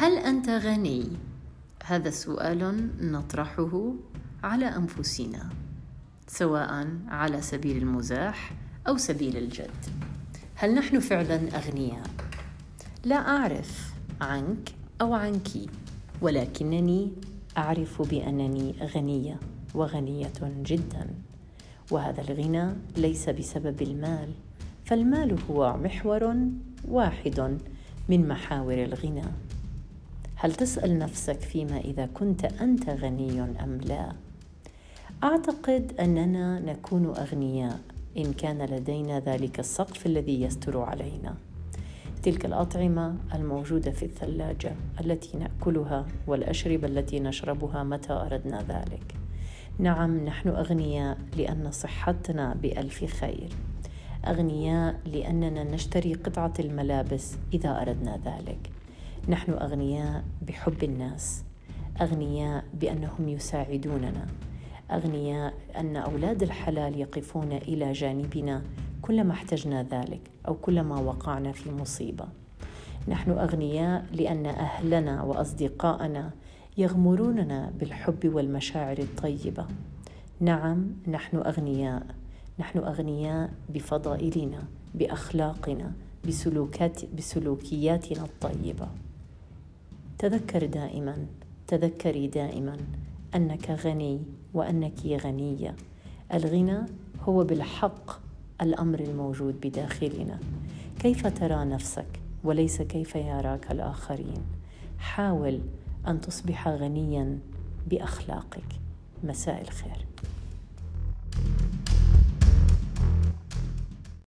هل أنت غني؟ هذا سؤال نطرحه على أنفسنا سواء على سبيل المزاح أو سبيل الجد. هل نحن فعلا أغنياء؟ لا أعرف عنك أو عنك ولكنني أعرف بأنني غنية وغنية جدا. وهذا الغنى ليس بسبب المال فالمال هو محور واحد من محاور الغنى. هل تسأل نفسك فيما إذا كنت أنت غني أم لا؟ أعتقد أننا نكون أغنياء إن كان لدينا ذلك السقف الذي يستر علينا. تلك الأطعمة الموجودة في الثلاجة التي نأكلها والاشربه التي نشربها متى أردنا ذلك. نعم نحن أغنياء لأن صحتنا بألف خير. أغنياء لأننا نشتري قطعة الملابس إذا أردنا ذلك. نحن أغنياء بحب الناس أغنياء بأنهم يساعدوننا أغنياء أن أولاد الحلال يقفون إلى جانبنا كلما احتجنا ذلك أو كلما وقعنا في مصيبة. نحن أغنياء لأن أهلنا وأصدقاءنا يغمروننا بالحب والمشاعر الطيبة. نعم نحن أغنياء. نحن أغنياء بفضائلنا بأخلاقنا بسلوكات بسلوكياتنا الطيبة. تذكر دائما تذكري دائما أنك غني وأنك غنية. الغنى هو بالحق الأمر الموجود بداخلنا. كيف ترى نفسك وليس كيف يراك الآخرين؟ حاول أن تصبح غنيا بأخلاقك. مساء الخير.